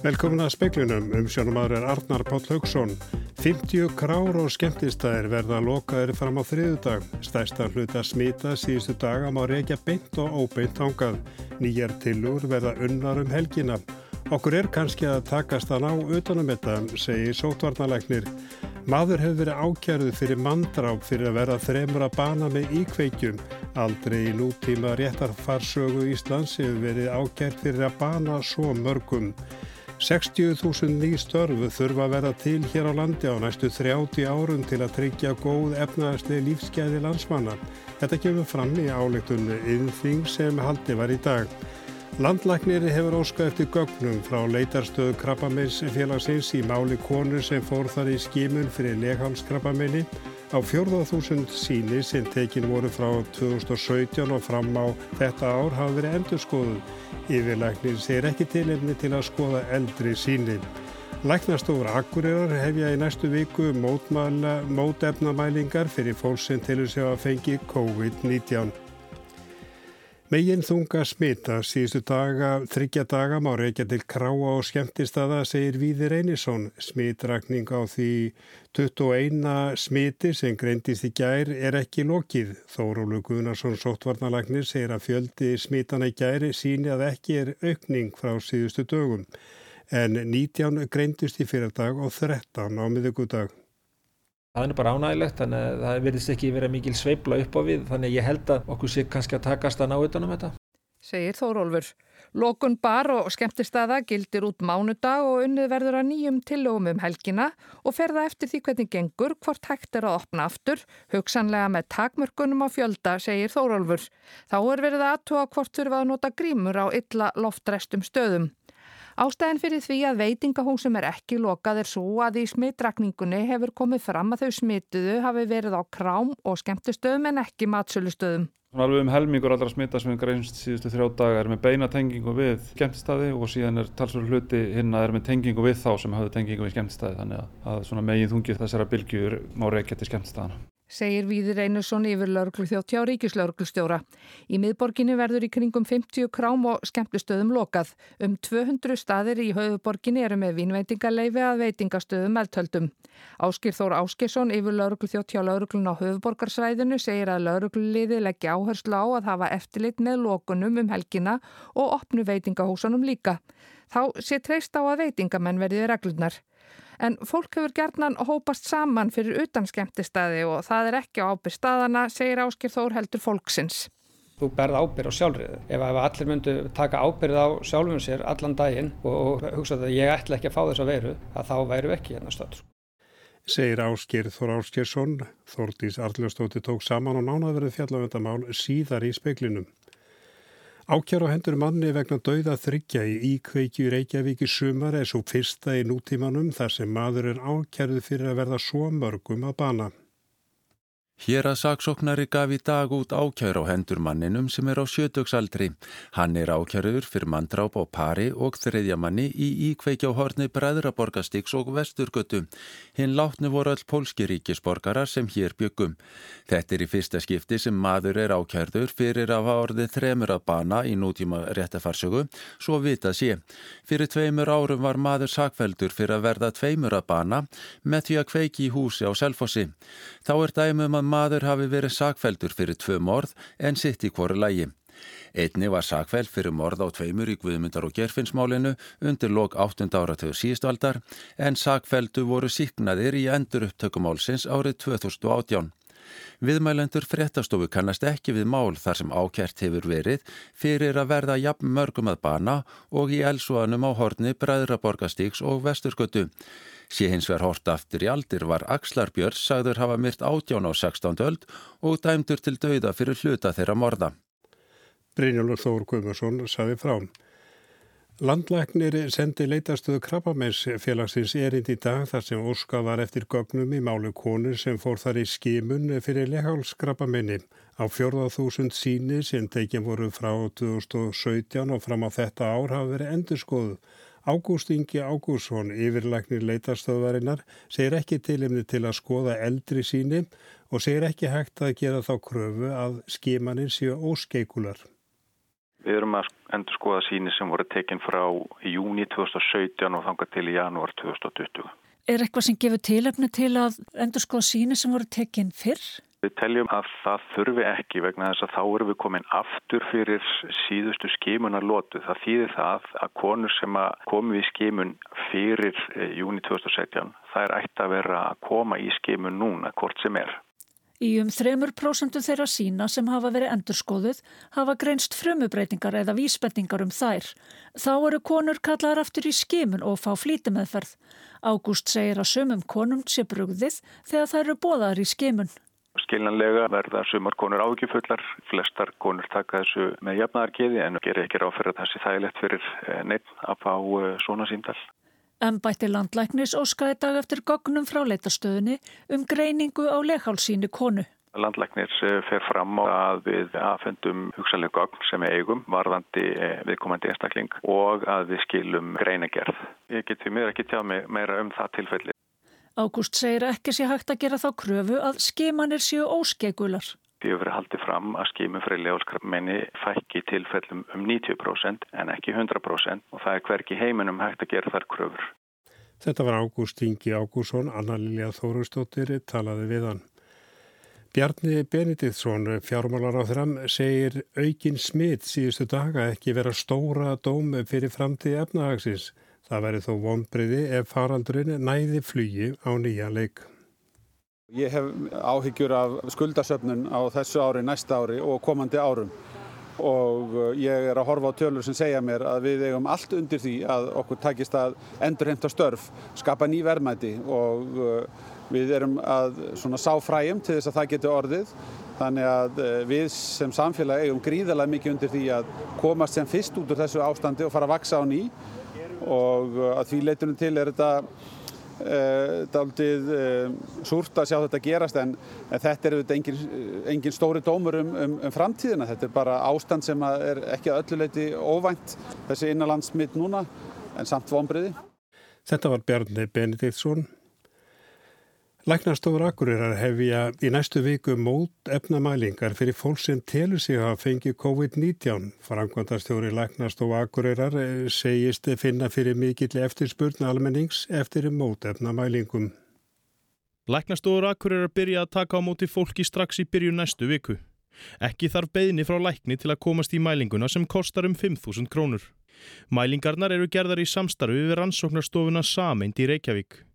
Velkomin að speiklunum um sjónumadur er Arnar Páll Haugsson. 50 krár og skemmtistæðir verða lokaðir fram á þriðudag. Stærsta hluta smita síðustu daga má reykja beint og óbeint ángað. Nýjar tilur verða unnar um helgina. Okkur er kannski að takast að ná utanum þetta, segir sótvarnalæknir. Maður hefur verið ákjærðu fyrir mandráp fyrir að vera þremur að bana með íkveikjum. Aldrei í nútíma réttarfarsögu Íslands hefur verið ákjært fyrir að bana svo mörgum. 60.000 ný störfu þurfa að vera til hér á landi á næstu 30 árum til að tryggja góð efnaðarslega lífsgæði landsmanna. Þetta kemur fram í áleiktun yðnþing sem haldi var í dag. Landlæknir hefur óskað eftir gögnum frá leitarstöðu krabbameins félagsins í máli konur sem fór þar í skimun fyrir leghalskrabbameini á 4.000 síni sem tekin voru frá 2017 og fram á þetta ár hafa verið endurskoðuð. Yfirlæknir segir ekki tilefni til að skoða eldri síni. Læknastofur Akureyrar hefja í næstu viku mótefnamælingar fyrir fólk sem tilur sig að fengi COVID-19. Megin þunga smita síðustu daga, þryggja daga má reykja til kráa og skemmtistada, segir Víðir Einarsson. Smitrakning á því 21 smiti sem greindist í gær er ekki lokið. Þórólu Guðnarsson Sotvarnalagnir segir að fjöldi smitana í gæri síni að ekki er aukning frá síðustu dögum. En 19 greindist í fyrir dag og 13 á miðugudag. Það er bara ánægilegt, þannig að það verðist ekki verið mikil sveibla upp á við, þannig að ég held að okkur sé kannski að takast að ná utanum þetta. Segir Þórólfur. Lókun bar og skemmtistada gildir út mánudag og unnið verður að nýjum tillögum um helgina og ferða eftir því hvernig gengur hvort hægt er að opna aftur, hugsanlega með takmörkunum á fjölda, segir Þórólfur. Þá er verið aðtóa hvort þurfa að nota grímur á illa loftrestum stöðum. Ástæðin fyrir því að veitingahúsum er ekki lokað er svo að í smittrakningunni hefur komið fram að þau smituðu hafi verið á krám og skemmtustöðum en ekki matsölustöðum. Alveg um helmingur allra smitta sem við greinst síðustu þrjá daga er með beina tengingu við skemmtistæði og síðan er talsverður hluti hinn að er með tengingu við þá sem hafðu tengingu við skemmtistæði þannig að, að megin þungið þessara bylgjur má reykja til skemmtistæðana segir Víðir Einarsson yfir lauruglu þjótt hjá ríkislauruglustjóra. Í miðborginni verður í kringum 50 krám og skemmtustöðum lokað. Um 200 staðir í höfuborginni eru með vínveitingaleifi að veitingastöðum eldhöldum. Áskir Þór Áskesson yfir lauruglu þjótt hjá lauruglun á höfuborgarsvæðinu segir að laurugluliði leggja áherslu á að hafa eftirlit með lokunum um helgina og opnu veitingahúsanum líka. Þá sé treyst á að veitingamenn verði reglunar en fólk hefur gerðnan hópast saman fyrir utan skemmtistæði og það er ekki á ábyrð staðana, segir Áskir Þór heldur fólksins. Þú berð ábyrð á sjálfriðu. Ef allir myndu taka ábyrð á sjálfum sér allan daginn og hugsa að ég ætla ekki að fá þess að veru, að þá væru ekki hérna stöld. Segir Áskir Þór Áskirsson, Þórdís Arljóstóti tók saman og nánaverði fjallafendamál síðar í speiklinum. Ákjár á hendur manni vegna dauða þryggja í íkveikju Reykjavík í sumar er svo fyrsta í nútímanum þar sem maður er ákjærðu fyrir að verða svo mörgum að bana. Hér að saksóknari gaf í dag út ákjær á hendur manninum sem er á sjötöksaldri. Hann er ákjærður fyrir mandráp á pari og þriðja manni í íkveikja á horni Bræðraborgastíks og Vesturgötu. Hinn látni voru all pólski ríkisborgarar sem hér byggum. Þetta er í fyrsta skipti sem maður er ákjærður fyrir að hafa orðið þremur að bana í nútíma réttafarsögu, svo vita sé. Fyrir tveimur árum var maður sakveldur fyrir að verða tveimur að bana með því að kveiki í húsi á Selfossi. Þá er dæmum að maður hafi verið sakveldur fyrir tvö morð en sitt í hverju lægi. Einni var sakveld fyrir morð á tveimur í Guðmyndar og Gerfinsmálinu undir lok 8. áratöðu síðstaldar en sakveldu voru síknaðir í endur upptökumálsins árið 2018. Viðmælendur fréttastofu kannast ekki við mál þar sem ákert hefur verið fyrir að verða jafn mörgum að bana og í elsuanum á horni Bræðraborgastíks og Vesturgötu. Sé hins vegar hort aftur í aldir var Axlar Björns sagður hafa myrt átján á 16. öld og dæmdur til dauða fyrir hluta þeirra morða. Brynjólfur Þór Guðmarsson saði frá. Landlæknir sendi leitastuðu krabbamens félagsins erind í dag þar sem óska var eftir gögnum í málu konur sem fór þar í skimun fyrir lehálskrabbamenni. Á 4.000 síni sem tekinn voru frá 2017 og fram á þetta ár hafa verið endurskoðu. Ágúst Ingi Ágússon, yfirlæknir leitastöðvarinnar, segir ekki tilimni til að skoða eldri síni og segir ekki hægt að gera þá kröfu að skimanir séu óskeikular. Við erum að endur skoða síni sem voru tekinn frá júni 2017 og þangað til í janúar 2020. Er eitthvað sem gefur tilöfni til að endur skoða síni sem voru tekinn fyrr? Við teljum að það þurfi ekki vegna þess að þá erum við komin aftur fyrir síðustu skimunar lotu. Það þýðir það að konur sem komu í skimun fyrir eh, júni 2017 það er ætti að vera að koma í skimun núna hvort sem er. Í um 3% þeirra sína sem hafa verið endurskoðuð hafa greinst frumubreitingar eða vísbendingar um þær. Þá eru konur kallar aftur í skimun og fá flítimeðferð. Ágúst segir að sumum konum sé brugðið þegar þær eru bóðar í skimun. Skiljanlega verða sumar konur ágifullar, flestar konur taka þessu með jafnaðarkiði en gerir ekki ráð fyrir að það sé þægilegt fyrir eh, neitt að fá eh, svona síndal. Embætti landlæknis óskaði dag eftir gognum frá leitastöðunni um greiningu á leghálsínu konu. Landlæknir eh, fer fram á að við aðfendum hugsalega gogn sem er eigum varðandi viðkomandi einstakling og að við skilum greinagerð. Ég get því mér ekki tjá meira um það tilfelli. Ágúst segir ekki sé hægt að gera þá kröfu að skimanir séu óskegular. Því hefur haldið fram að skímu fyrir legalskrafmenni fækki tilfellum um 90% en ekki 100% og það er hverki heiminum hægt að gera þar kröfur. Þetta var Ágúst Ingi Ágússon, Anna-Lilja Þórustóttir talaði við hann. Bjarni Benediktsson, fjármálar á þram, segir aukin smitt síðustu daga ekki vera stóra dóm fyrir framtíð efnahagsins. Það væri þó vonbriði ef faraldurinn næði flugi á nýja leik. Ég hef áhyggjur af skuldasöfnun á þessu ári, næsta ári og komandi árum. Og uh, ég er að horfa á tölur sem segja mér að við eigum allt undir því að okkur takist að endurheimta störf, skapa ný verðmæti og uh, við erum að sá fræjum til þess að það getur orðið. Þannig að uh, við sem samfélag eigum gríðarlega mikið undir því að komast sem fyrst út úr þessu ástandi og fara að vaksa á ný og að því leitunum til er þetta Uh, daldið uh, súrt að sjá þetta gerast en, en þetta er auðvitað engin, engin stóri dómur um, um, um framtíðina. Þetta er bara ástand sem er ekki að ölluleiti óvænt þessi innanlandsmitt núna en samt vonbriði Þetta var Bjarni Benediktsson Læknarstofur Akureyrar hefja í næstu viku mót efnamælingar fyrir fólk sem telur sig að fengi COVID-19. Framkvæmdastjóri Læknarstofu Akureyrar eh, segist finna fyrir mikill eftirspurn almennings eftir mót efnamælingum. Læknarstofur Akureyrar byrja að taka á móti fólki strax í byrju næstu viku. Ekki þarf beðni frá lækni til að komast í mælinguna sem kostar um 5.000 krónur. Mælingarnar eru gerðar í samstarfi við rannsóknarstofuna Sameind í Reykjavík.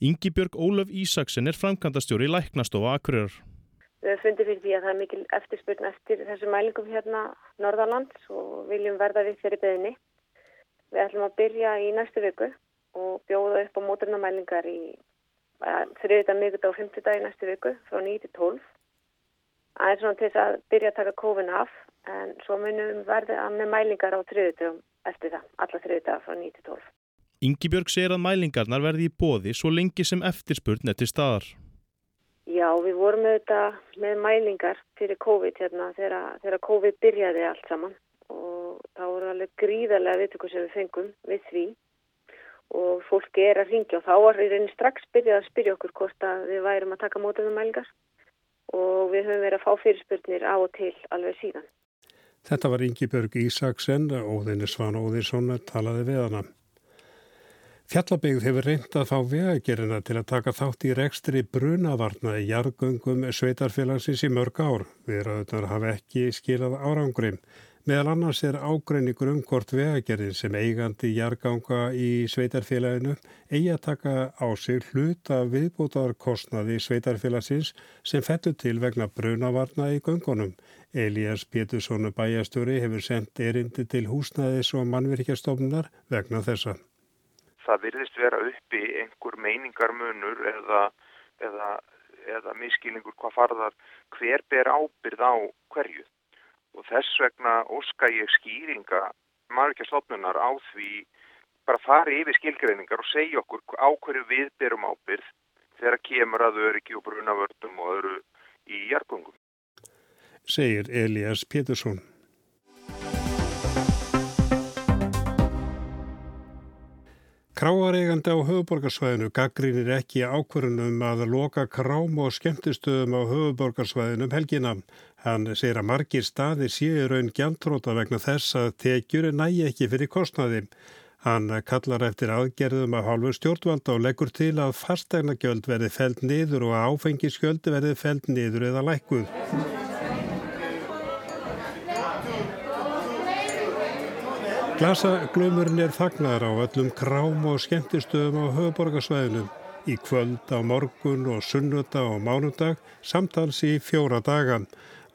Ingi Björg Ólaf Ísaksen er framkantastjóri Læknastofa Akureyrar. Við höfum fundið fyrir því að það er mikil eftirspurn eftir þessu mælingum hérna Norðalands og viljum verða við þeirri beðinni. Við ætlum að byrja í næstu viku og bjóða upp á móturnamælingar í þriðdag, miðugdag og fymtudag í næstu viku frá 9-12. Það er svona til þess að byrja að taka kófin af en svo munum verða með mælingar á þriðdagum eftir það, alla þriðdag frá 9-12. Yngibjörg segir að mælingarnar verði í bóði svo lengi sem eftirspurn er til staðar. Já, við vorum auðvitað með mælingar fyrir COVID hérna þegar, þegar COVID byrjaði allt saman og það voru alveg gríðarlega viðtöku sem við fengum við því og fólki er að ringja og þá var við reynir strax byrjað að spyrja okkur hvort að við værum að taka mótið með mælingar og við höfum verið að fá fyrirspurnir á og til alveg síðan. Þetta var Ingi Björg Ísaksen, Óðinni Svan Óðinsson talaði við hana. Fjallabegð hefur reynd að fá vegagerina til að taka þátt í rekstri brunavarna í jargöngum sveitarfélagsins í mörg ár. Viðraðunar hafa ekki skilað árangrim. Meðal annars er ágreiningur um hvort vegagerðin sem eigandi jarganga í sveitarfélaginu eigi að taka á sig hluta viðbútarkostnaði sveitarfélagsins sem fettur til vegna brunavarna í göngunum. Elias Péturssonu bæjastjóri hefur sendt erindi til húsnæðis og mannvirkjastofnunar vegna þessa það virðist vera uppi einhver meiningarmunur eða, eða, eða miskilningur hvað farðar hver ber ábyrð á hverju og þess vegna óska ég skýringa margir stofnunar á því bara fari yfir skilgreiningar og segja okkur á hverju við berum ábyrð þegar kemur að öryggi og brunavörnum og öðru í jargungum. Segir Elias Pétursson. Kráareigandi á höfuborgarsvæðinu gaggrínir ekki ákvörunum að loka krám og skemmtistöðum á höfuborgarsvæðinu um helgina. Hann segir að margir staði séu raun gjaldtróta vegna þess að tekjur nægi ekki fyrir kostnaði. Hann kallar eftir aðgerðum að hálfu stjórnvalda og leggur til að fastegnagjöld verði feld niður og að áfengiskjöldi verði feld niður eða lækkuð. Glasaglumurinn er þagnar á öllum krám og skemmtistöðum á höfuborgarsvæðinum í kvöld á morgun og sunnuta og mánudag samtals í fjóra dagan.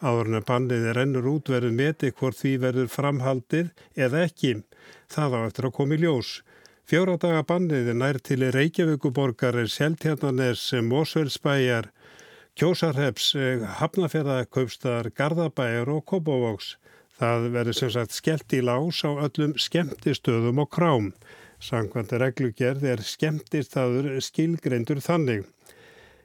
Áður en bannið er ennur út verður meti hvort því verður framhaldið eða ekki. Það á eftir að koma í ljós. Fjóra daga bannið er nær til Reykjavíkuborgar, Seltjarnanes, Mósvelsbæjar, Kjósarheps, Hafnafjörðakaupstar, Garðabæjar og Kópavóks. Það verður sem sagt skellt í lás á öllum skemmtistöðum og krám. Sankvæmt reglugerð er skemmtistaður skilgreindur þannig.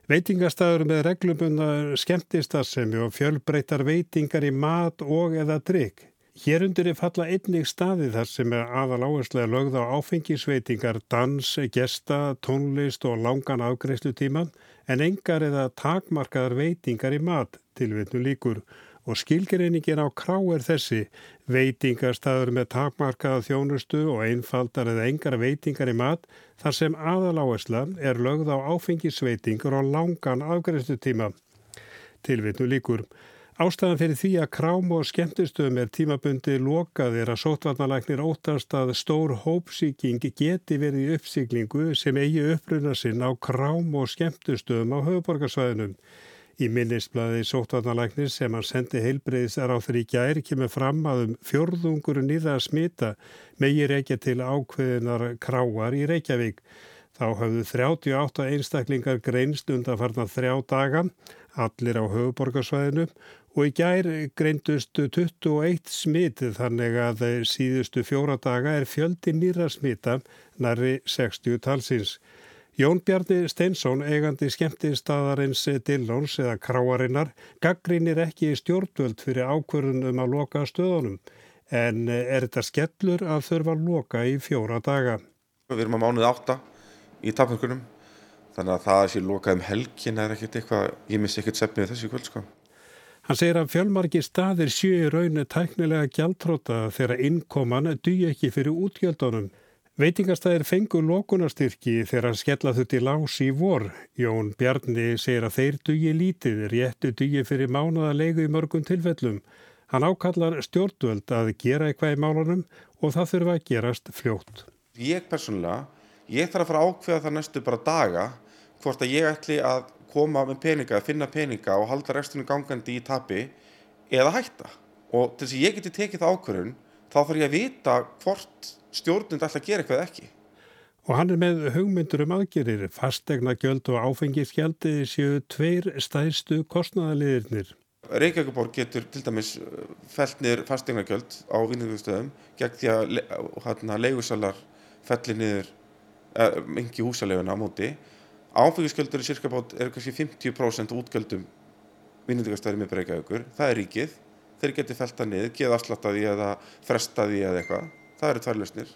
Veitingastaður með reglubunna skemmtistasemi og fjölbreytar veitingar í mat og eða drikk. Hér undir er falla einnig staði þar sem er aðal áherslega lögð á áfengisveitingar, dans, gesta, tónlist og langan afgreifslu tíman en engar eða takmarkaðar veitingar í mat til vitnu líkur og skilgreiningin á krá er þessi veitingarstaður með takmarkaða þjónustu og einfaldar eða engar veitingar í mat þar sem aðaláesla er lögð á áfengisveitingur og langan afgræstu tíma. Tilvitnu líkur. Ástæðan fyrir því að krám og skemmtistöðum er tímabundi lokaðir að sótvarnalæknir óttast að stór hópsíking geti verið uppsíklingu sem eigi uppruna sinn á krám og skemmtistöðum á höfuborgarsvæðinum. Í minnisblæði sóttvarnalæknir sem hann sendi heilbreyðisar á þeirri gær kemur fram að um fjörðungur nýða að smita megir ekki til ákveðinar kráar í Reykjavík. Þá hafðu 38 einstaklingar greinst undan farna þrjá daga, allir á höfuborgarsvæðinu og í gær greindust 21 smitið þannig að síðustu fjóra daga er fjöldi nýra smita næri 60 talsins. Jón Bjarni Steinsson, eigandi skemmtistaðarins Dillons eða Kráarinnar, gaggrínir ekki í stjórnvöld fyrir ákverðunum að loka stöðunum. En er þetta skellur að þurfa að loka í fjóra daga? Við erum að mánuð átta í tapmörkunum, þannig að það sé lokað um helgin er ekkert eitthvað, ég missi ekkert sefnið þessu kvöld sko. Hann segir að fjölmarki staðir séu raunni tæknilega gjaldtróta þegar innkoman duð ekki fyrir útgjöldunum. Veitingastæðir fengu lókunarstyrki þegar skella þutti lás í vor. Jón Bjarni segir að þeir dugi lítið, réttu dugi fyrir mánuða leigu í mörgum tilfellum. Hann ákallar stjórnvöld að gera eitthvað í málunum og það þurfa að gerast fljótt. Ég persónulega, ég þarf að fara að ákveða það næstu bara daga hvort að ég ætli að koma með peninga, að finna peninga og halda restunum gangandi í tapi eða hætta. Og til þess að ég geti tekið það ákvörðun þá þarf ég að vita hvort stjórnund alltaf gera eitthvað ekki. Og hann er með hugmyndur um aðgerir, fastegna gjöld og áfengisgjaldi séu tveir stæðstu kostnæðaliðirnir. Reykjavíkuborg getur til dæmis felt niður fastegna gjöld á vinningustöðum gegn því að hérna, leigusalar fellir niður uh, engi húsaleguna á móti. Áfengisgjöldur í cirka bát er kannski 50% útgjöldum vinningustöðum með Reykjavíkur. Það er ríkið. Þeir getur felt það niður, geða afslattaði eða frestaði eða eitthvað. Það eru tvær lausnir.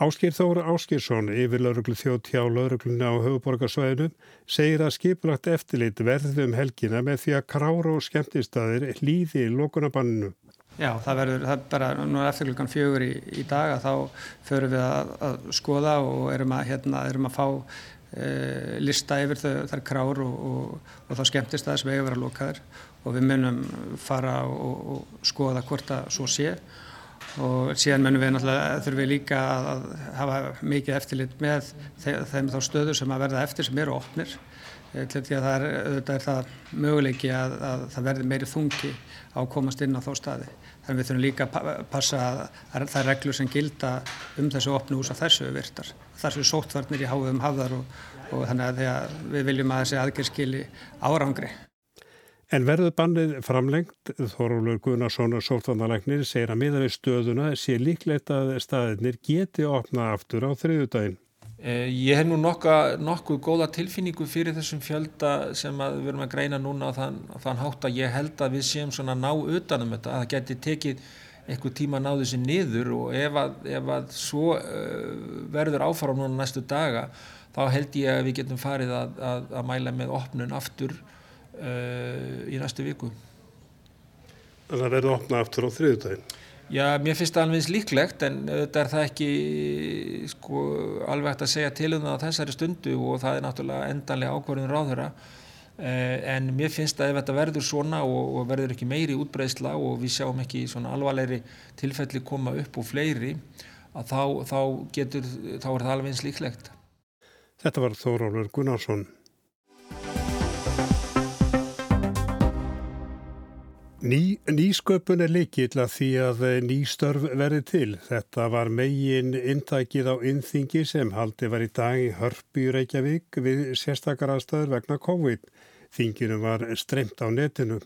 Áskir Þóra Áskirsson, yfir lauruglu þjótt hjá lauruglunni á höfuborgarsvæðinu, segir að skipulagt eftirlit verði um helgina með því að krára og skemmtistaðir líði í lókunabanninu. Já, það verður, það bara, nú eftir klukkan fjögur í, í dag að þá förum við að, að skoða og erum að, hérna, erum að fá e, lista yfir þau, þar krár og, og, og þá skemmtistaðir sem eiga að lokaður og við munum fara og, og skoða hvort að svo sé og síðan mennum við náttúrulega þurfum við líka að hafa mikið eftirlit með þeim þá stöður sem að verða eftir sem eru opnir eh, til því að það er, er það möguleiki að, að það verði meiri þungi á að komast inn á þá staði. Þannig við þurfum líka að passa að það er reglur sem gilda um þessu opnu hús að þessu virtar. Þessu sóttvarnir í háðum hafðar og, og þannig að við viljum að þessi aðgerðskili árangri. En verður bannið framlengt, Þorólur Gunnarsson og sóttanarlegnir segir að miða við stöðuna sé líklegt að staðinir geti opna aftur á þriðudaginn. Eh, ég hef nú nokka, nokkuð góða tilfinningu fyrir þessum fjölda sem við verum að greina núna á þann, þann hátt að ég held að við séum svona ná utanum þetta, að það geti tekið eitthvað tíma að ná þessi niður og ef að, ef að svo uh, verður áfara núna næstu daga þá held ég að við getum farið að, að, að mæla með opnun aftur í næstu viku. að það verði opnað aftur á þriðutægin? Já, mér finnst það alveg líklegt en þetta er það ekki sko, alveg hægt að segja til um það á þessari stundu og það er náttúrulega endanlega ákvarðun ráðura eh, en mér finnst að ef þetta verður svona og, og verður ekki meiri útbreysla og við sjáum ekki svona alvarleiri tilfelli koma upp og fleiri að þá, þá getur, þá er það alveg eins líklegt. Þetta var Þórólur Gunnarsson. Ný, nýsköpun er líkill að því að ný störf verði til. Þetta var megin intækið á innþingi sem haldi var í dag í Hörpu í Reykjavík við sérstakar aðstæður vegna COVID. Þinginu var stremt á netinu.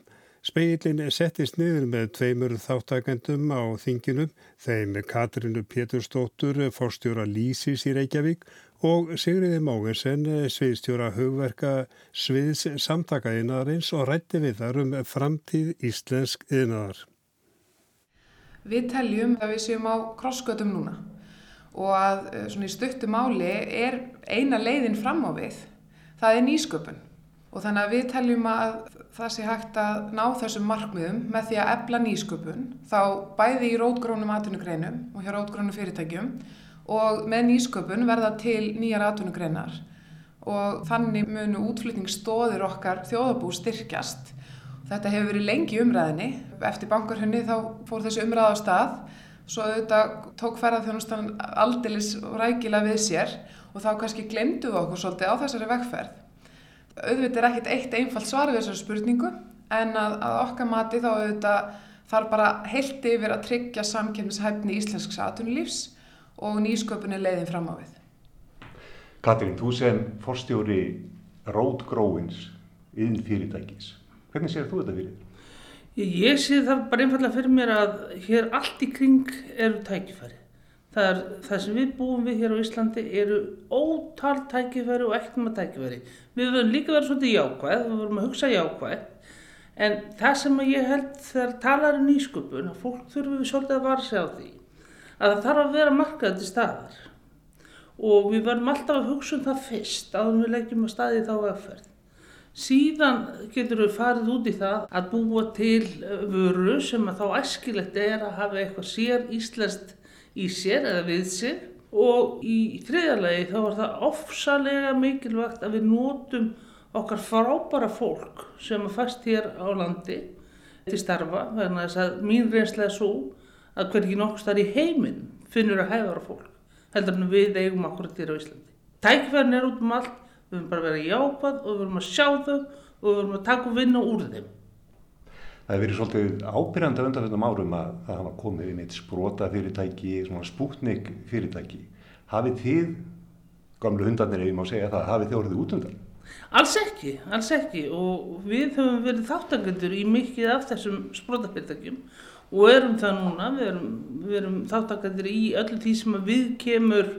Speilin settist niður með tveimur þáttakendum á þinginu, þeim Katrinu Péturstóttur, forstjóra Lísis í Reykjavík og Sigriði Mógensen, sviðstjóra hugverka sviðs samtaka yðnaðarins og rætti við þar um framtíð íslensk yðnaðar. Við teljum að við séum á krossgötum núna og að eh, svona í stuttu máli er eina leiðin fram á við, það er nýsköpun og þannig að við teljum að það sé hægt að ná þessum markmiðum með því að ebla nýsköpun þá bæði í rótgrónum atvinnugreinum og hjá rótgrónum fyrirtækjum og með nýsköpun verða til nýjar atvinnugreinar og þannig munu útflytningsstóðir okkar þjóðabú styrkjast. Þetta hefur verið lengi umræðinni. Eftir bankarhunni þá fór þessi umræð á stað svo auðvitað tók ferðarþjónustan aldilis rækila við sér og þá kannski glemdu við okkur svolítið á þessari vegferð. Auðvitað er ekkit eitt einfalt svar við þessari spurningu en að, að okkar mati þá auðvitað þarf bara heilt yfir að tryggja samkjöfnishæfni íslensks atvinnulífs og nýsköpunni leiðin fram á við. Katrín, þú sem forstjóri rótgróins yðin fyrirtækis, hvernig sér þú þetta fyrir? Ég sé það bara einfallega fyrir mér að hér allt í kring eru tækifæri. Það, er, það sem við búum við hér á Íslandi eru ótal tækifæri og ekkert með tækifæri. Við verðum líka verið svolítið jákvæð, við verðum að hugsa jákvæð, en það sem ég held þegar talar um nýsköpun, að fólk þurfum við svolítið að vara sig á því að það þarf að vera markað til staðar og við verðum alltaf að hugsa um það fyrst að við leggjum að staði þá aðferð. Síðan getur við farið út í það að búa til vöru sem að þá æskilegt er að hafa eitthvað sér íslenskt í sér eða við sér og í þriðalagi þá er það ofsalega mikilvægt að við nótum okkar frábara fólk sem að fast hér á landi til starfa vegna þess að mín reynslega svo að hverjum nokkur starf í heiminn finnur að hæfara fólk heldur en við eigum akkurat þér á Íslandi. Tækverðin er út um allt, við verðum bara vera jápað og við verðum að sjá þau og við verðum að taka vinna úr þeim. Það hefur verið svolítið ábyrjandi að undanfjöndum árum að það hafa komið inn eitt sprota fyrirtæki, svona spútnik fyrirtæki. Hafið þið, gamlu hundarnir hefum á að segja það, hafið þið orðið út undan? Alls ekki, alls ekki og við höfum verið þáttangendur í mikið af þessum sprotafyrirtækjum og erum það núna, við erum, erum þáttakandir í öllu því sem við kemur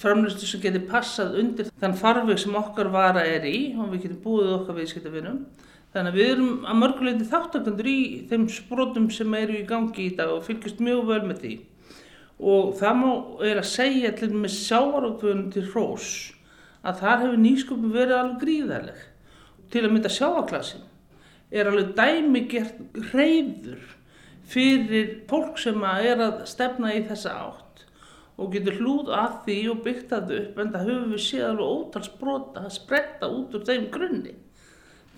framlýstu sem getur passað undir þann farveg sem okkar vara er í og við getum búið okkar viðskiptafinnum. Þannig að við erum að mörguleiti þáttakandur í þeim sprótum sem eru í gangi í dag og fylgjast mjög vel með því. Og það má er að segja til með sjáarákvöðunum til hrós að þar hefur nýsköpum verið alveg gríðarleg. Til að mynda sjáaklassin er alveg dæmi gert hreyður fyrir fólk sem er að stefna í þessa átt og getur hlúð að því og byggt það upp en það höfum við séð alveg ótalsbrota að spretta út úr þeim grunni.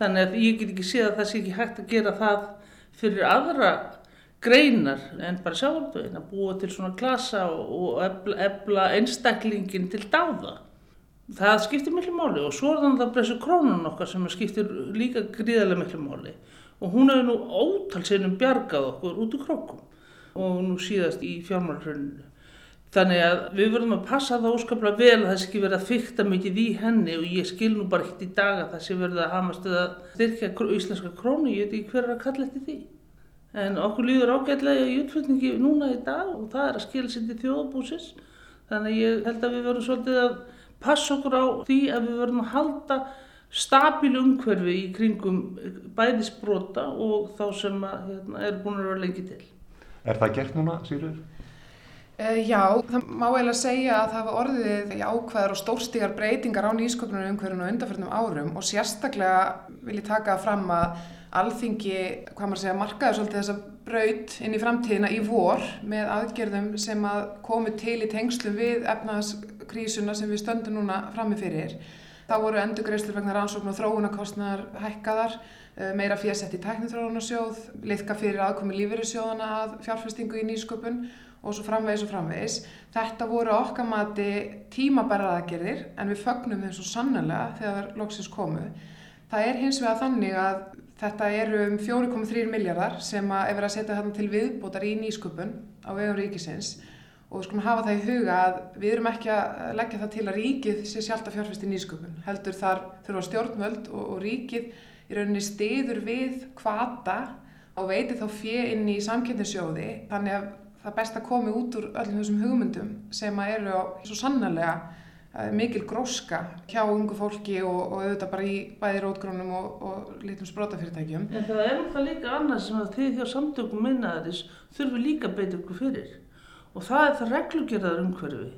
Þannig að ég get ekki séð að það sé ekki hægt að gera það fyrir aðra greinar en bara sjálfdögin að búa til svona klasa og ebla, ebla einstaklingin til dáða. Það skiptir miklu máli og svo er þannig að það breysu krónun okkar sem skiptir líka gríðarlega miklu máli og hún hefur nú ótalsinnum bjargað okkur út úr krokkum og nú síðast í fjármálhruninu. Þannig að við verðum að passa það óskaplega vel að það sé ekki verið að fykta mikið í henni og ég skil nú bara ekkert í dag að það sé verið að hamast eða styrkja íslenska krónu, ég veit ekki hver er að kalla eftir því. En okkur líður ágætlega í utflutningi núna í dag og það er að skilja sér til þjóðabúsis. Þannig að ég held að við verðum svolítið að passa okkur á því að við verðum að halda stabíl umhverfi í kringum bæðisbrota og þá sem að, hérna, er búin að vera lengi til. Er það gert núna, Sýrur? Uh, já, það má eiginlega segja að það var orðið í ákveðar og stórstígar breytingar á nýsköpunum umhverfinu undanförnum árum og sérstaklega vil ég taka fram að alþingi, hvað maður segja, markaður svolítið þessa braut inn í framtíðina í vor með aðgerðum sem að komu til í tengslu við efnahagskrísuna sem við stöndum núna frammefyrir. Þá voru endurgreislur vegna rannsókn og þróunarkostnar hækkaðar, eh, meira fjösett í tæknithróunarsjóð, liðka fyrir aðkomi lífeyrissjóðana að fjárfestingu í nýsköpun og svo framvegis og framvegis. Þetta voru okkar mati tímabæra aðgerðir en við fögnum þeim svo sannlega þegar loksins komu. Það er hins vegar þannig að Þetta eru um 4,3 miljardar sem að er verið að setja þarna til viðbótar í nýsköpun á vegum ríkisins og við skulum hafa það í huga að við erum ekki að leggja það til að ríkið sé sjálft að fjárfæst í nýsköpun. Heldur þar þurfa stjórnvöld og, og ríkið í rauninni stiður við kvata og veiti þá fjö inn í samkynningssjóði þannig að það best að komi út úr öllum þessum hugmyndum sem að eru á svo sannarlega mikil gróska hjá ungu fólki og, og auðvitað bara í bæði rótgrónum og, og lítum sprótafyrirtækjum. En það er það líka annað sem að þið hjá samtökum minnaðaris þurfum líka að beita ykkur fyrir og það er það reglugjörðar umhverfi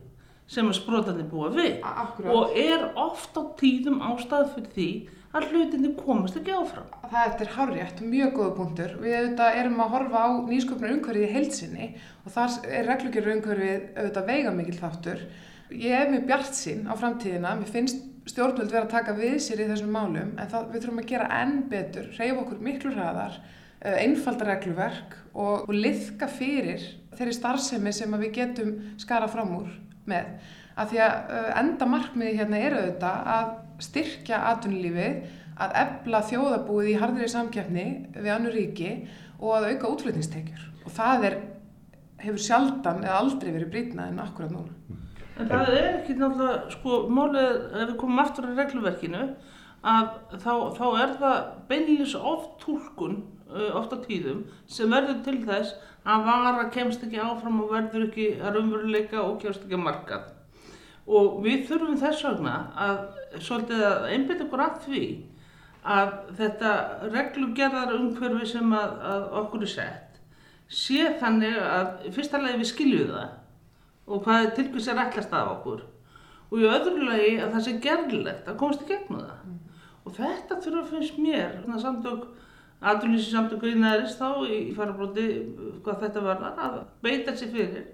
sem að sprótandi búa við Akkurat. og er oft á tíðum ástæð fyrir því að hlutinni komast ekki áfram. Það er hárétt, mjög góða punktur. Við auðvitað erum að horfa á nýsköpnar umhverfið í heilsinni og þar er reglugjörður umhverfið auðvitað veiga mikil þáttur ég er mjög bjart sín á framtíðina, mér finnst stjórnvöld verið að taka við sér í þessum málum en það, við þurfum að gera enn betur, reyfa okkur miklu hraðar, eh, einfalda regluverk og, og liðka fyrir þeirri starfsemi sem við getum skara fram úr með. Af því að eh, enda markmiði hérna er auðvitað að styrkja atvinnulífið, að ebla þjóðabúið í hardri samkjafni við annu ríki og að auka útflutningstekjur. Og það er, hefur sjaldan eða aldrei verið brýtnað en akkurat núna. En það er ekki náttúrulega, sko, málið, ef við komum aftur á regluverkinu, að þá, þá er það beinleys oft tólkun, uh, oft á tíðum, sem verður til þess að vara kemst ekki áfram og verður ekki að raunveruleika og kemst ekki að markað. Og við þurfum þess vegna að svolítið að einbita okkur að því að þetta reglugerðar umhverfi sem að, að okkur er sett sé þannig að fyrsta lagi við skiljum það og hvað til hvers er ætlast af okkur og í öðru lagi að það sé gerðilegt að komast í gegnum það mm. og þetta þurfa að finnst mér samtök, aðlýsi samtök einarist þá í farabróti hvað þetta var að beita sér fyrir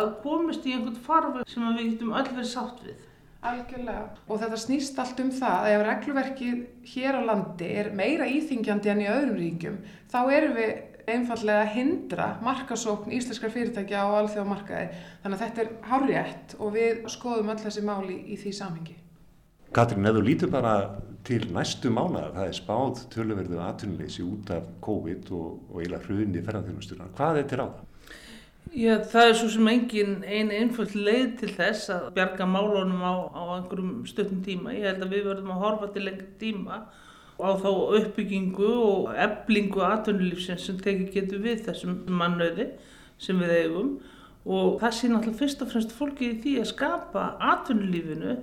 að komast í einhvern farfi sem við getum öll verið sátt við Algjörlega. Og þetta snýst allt um það að ef regluverkið hér á landi er meira íþingjandi enn í öðrum ríkjum, þá erum við einfallega að hindra markasókn íslenskar fyrirtækja á alþjóðamarkaði. Þannig að þetta er hárétt og við skoðum öll þessi máli í því samhengi. Katrín, ef þú lítur bara til næstu mánuða, það er spáð töluverðu atvinnuleysi út af COVID og, og eiginlega hrunni ferðarþjónustuna. Hvað er til það? Já, það er svo sem engin eini einföld leið til þess að bjarga málunum á, á einhverjum stöttum tíma. Ég held að við verðum að horfa til lengri tíma á þá uppbyggingu og eblingu atvinnulífsins sem tekið getur við þessum mannöði sem við eigum og það sé náttúrulega fyrst og fremst fólki í því að skapa atvinnulífinu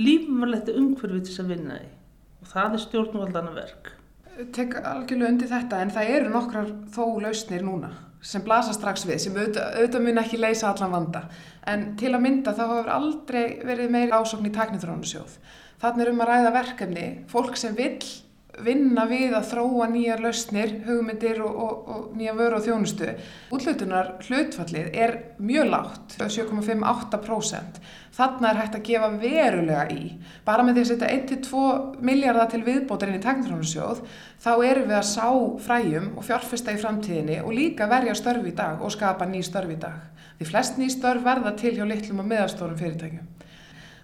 lífumverlegt umhverfið til þess að vinna í og það er stjórnvaldana verk. Tek algjörlega undir þetta en það eru nokkrar þó lausnir núna sem blasa strax við, sem auðvitað, auðvitað mun ekki leysa allan vanda en til að mynda þá hefur aldrei verið meiri ásokn í taknithrónusjóð. Þannig er um að ræða verkefni, fólk sem vill vinna við að þróa nýjar lausnir, hugmyndir og, og, og nýja vöru og þjónustu. Útlutunar hlutfallið er mjög lágt, 7,58%. Þannig er hægt að gefa verulega í. Bara með því að setja 1-2 miljardar til viðbótarinn í teknitrónusjóð, þá erum við að sá fræjum og fjárfesta í framtíðinni og líka verja störf í dag og skapa ný störf í dag. Því flest ný störf verða til hjá litlum og meðalstórum fyrirtækjum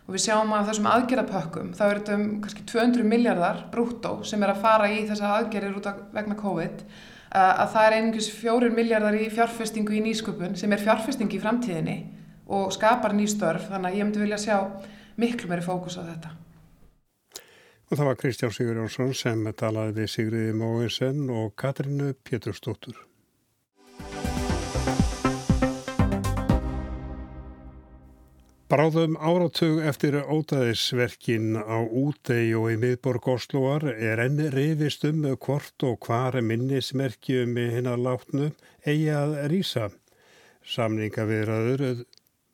og við sjáum að þessum aðgerðapökkum þá er þetta um kannski 200 miljardar brúttó sem er að fara í þessa aðgerðir út af vegna COVID að það er einingis fjórir miljardar í fjárfestingu í nýsköpun sem er fjárfestingi í framtíðinni og skapar nýstörf þannig að ég myndi vilja sjá miklu meiri fókus á þetta. Og það var Kristján Sigur Jónsson sem talaði við Sigriði Móinsen og Katrínu Péturstóttur. Bráðum áratug eftir ótaðisverkin á útei og í miðborg Osloar er enn reyfist um hvort og hvar minnismerkjum í hinnar látnu eigi að rýsa. Samningavirðaður,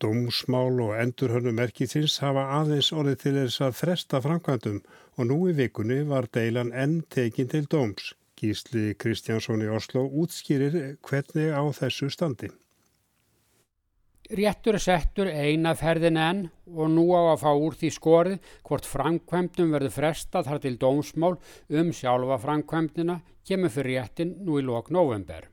dómsmál og endurhörnumerkið hafa aðeins orðið til þess að fresta framkvæmdum og nú í vikunni var deilan enn tekin til dóms. Gísli Kristjánsson í Oslo útskýrir hvernig á þessu standi. Réttur settur eina ferðin enn og nú á að fá úr því skorið hvort framkvæmdum verður frestað þar til dómsmál um sjálfa framkvæmdina kemur fyrir réttin nú í lok november.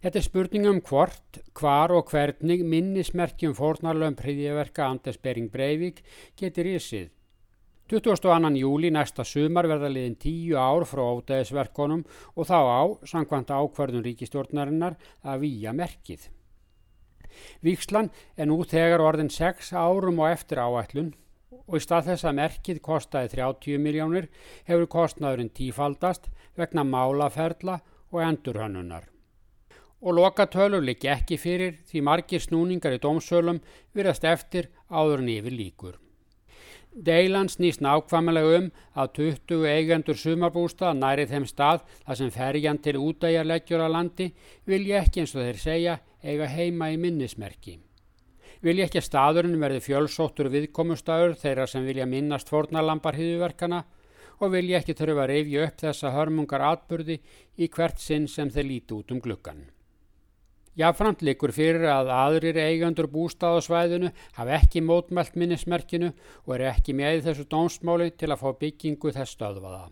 Þetta er spurning um hvort, hvar og hvernig minnismerkjum fórnarlöfum príðiverka Anders Bering Breivik getur í sið. 22. júli næsta sumar verða liðin tíu ár frá ódæðisverkonum og þá á, samkvæmt ákvarðun ríkistjórnarinnar, að výja merkið. Víkslan er nú þegar orðin 6 árum og eftir áætlun og í stað þess að merkið kostaði 30 miljónir hefur kostnaðurinn tífaldast vegna málaferla og endurhönnunar. Og lokatölur liggi ekki fyrir því margir snúningar í dómsölum virðast eftir áður en yfir líkur. Deilan snýst nákvæmlega um að 20 eigendur sumarbústað næri þeim stað þar sem ferjan til útæjarleggjur að landi vilja ekki eins og þeir segja eiga heima í minnismerki. Vilja ekki að staðurinn verði fjölsóttur viðkomustafur þeirra sem vilja minnast fornalambar hýðuverkana og vilja ekki þurfa að reyfja upp þessa hörmungar atbyrði í hvert sinn sem þeir líti út um glukkan. Jáframt likur fyrir að aðrir eigandur bústáðasvæðinu hafa ekki mótmælt minnismerkinu og eru ekki með þessu dómsmáli til að fá byggingu þess stöðvaða.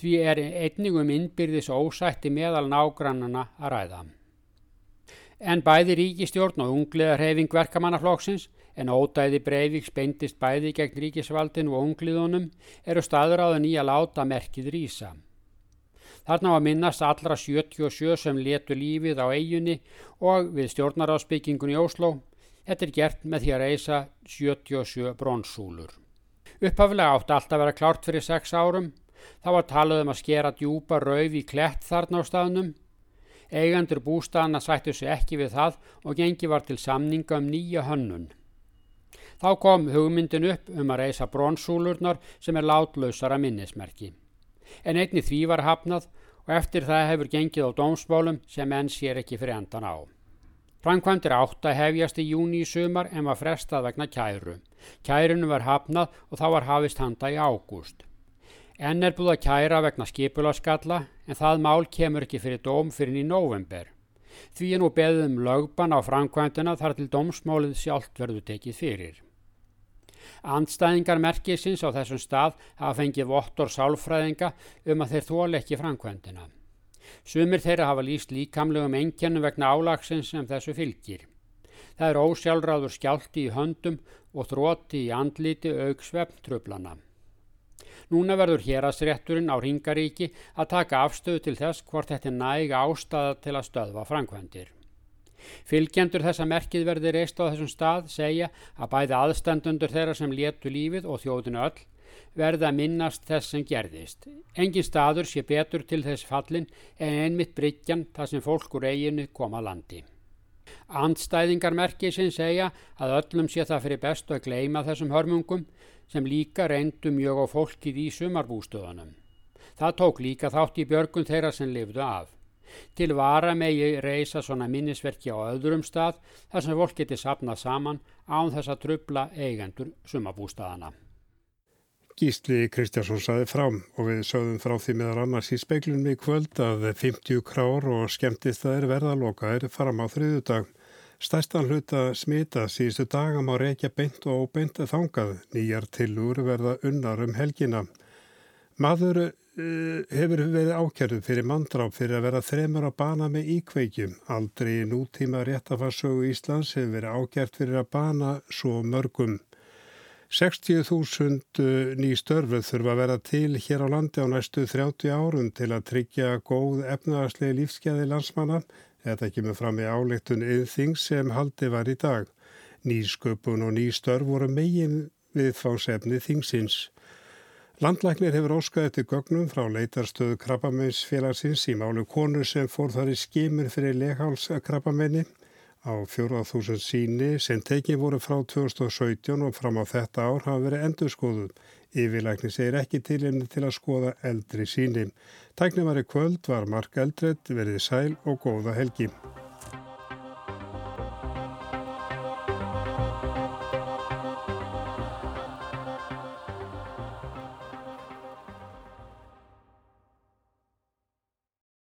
Því er einningum innbyrðis ósætti meðal nágrannana að ræða. En bæði ríkistjórn og ungliðar hefing verkamannaflokksins en ódæði Breivik speindist bæði gegn ríkisvaldin og ungliðunum eru staður á það nýja láta merkið rýsa. Þarna var minnast allra 77 sem letu lífið á eiginni og við stjórnaráðsbyggingun í Ósló. Þetta er gert með því að reysa 77 bronsúlur. Upphaflega átti alltaf að vera klárt fyrir 6 árum. Þá var talað um að skera djúpa rauð í klett þarna á staðnum. Eigandur bústaðana sættu sig ekki við það og gengi var til samninga um nýja hönnun. Þá kom hugmyndin upp um að reysa bronsúlurnar sem er látlausara minnismerki en einni því var hafnað og eftir það hefur gengið á dómsmálum sem enn sér ekki fyrir endan á. Frankvæmdir átt að hefjast í júni í sumar en var frestað vegna kæru. Kærinu var hafnað og þá var hafist handa í ágúst. Enn er búið að kæra vegna skipulaskalla en það mál kemur ekki fyrir dóm fyrir í november. Því er nú beðum lögban á framkvæmdina þar til dómsmálið sjálft verður tekið fyrir. Andstæðingar merkisins á þessum stað hafa fengið vottor sálfræðinga um að þeir þóla ekki framkvæmdina. Sumir þeirra hafa líst líkamlegum engjannum vegna álagsins sem þessu fylgir. Það er ósjálfráður skjálti í höndum og þrótti í andliti auksvefn tröflana. Núna verður hérastrétturinn á Ringaríki að taka afstöðu til þess hvort þetta er næg ástæða til að stöðva framkvæmdir. Fylgjendur þessa merkið verði reist á þessum stað segja að bæði aðstandundur þeirra sem léttu lífið og þjóðinu öll verða að minnast þess sem gerðist. Engin staður sé betur til þess fallin en einmitt bryggjan þar sem fólk úr eiginu koma landi. Andstæðingar merkið sinn segja að öllum sé það fyrir bestu að gleima þessum hörmungum sem líka reyndu mjög á fólkið í sumarbústöðunum. Það tók líka þátt í björgun þeirra sem lifdu af. Til vara megi reysa svona minnisverki á öðrum stað þar sem fólk geti sapnað saman án þess að trubla eigendur sumabústaðana. Gísli Kristjánsson saði frám og við sögðum frá því meðal annars í speiklunum í kvöld að 50 krár og skemmtistæðir verðalokaðir fram á þriðudag. Stærstan hluta smita síðustu daga má reykja beint og óbeint þangað. Nýjar tilúr verða unnar um helgina. Maður Eh, hefur verið ákjörðu fyrir mandráp fyrir að vera þremur að bana með íkveikjum. Aldrei nútíma réttafarsögu Íslands hefur verið ákjört fyrir að bana svo mörgum. 60.000 eh, ný störfuð þurfa að vera til hér á landi á næstu 30 árum til að tryggja góð efnaðarslega lífskeði landsmanna. Þetta kemur fram í áleiktun yðþing sem haldi var í dag. Nýsköpun og ný störf voru megin viðfánsefni þingsins. Landlæknir hefur óskað eftir gögnum frá leitarstöðu krabbameinsfélagsins í málu konu sem fór þar í skimur fyrir leghálskrabbamenni á 4.000 síni sem tekið voru frá 2017 og fram á þetta ár hafa verið endurskoðuð. Yfirlækni segir ekki tilimni til að skoða eldri síni. Tæknum var í kvöld var Mark Eldred verið sæl og góða helgi.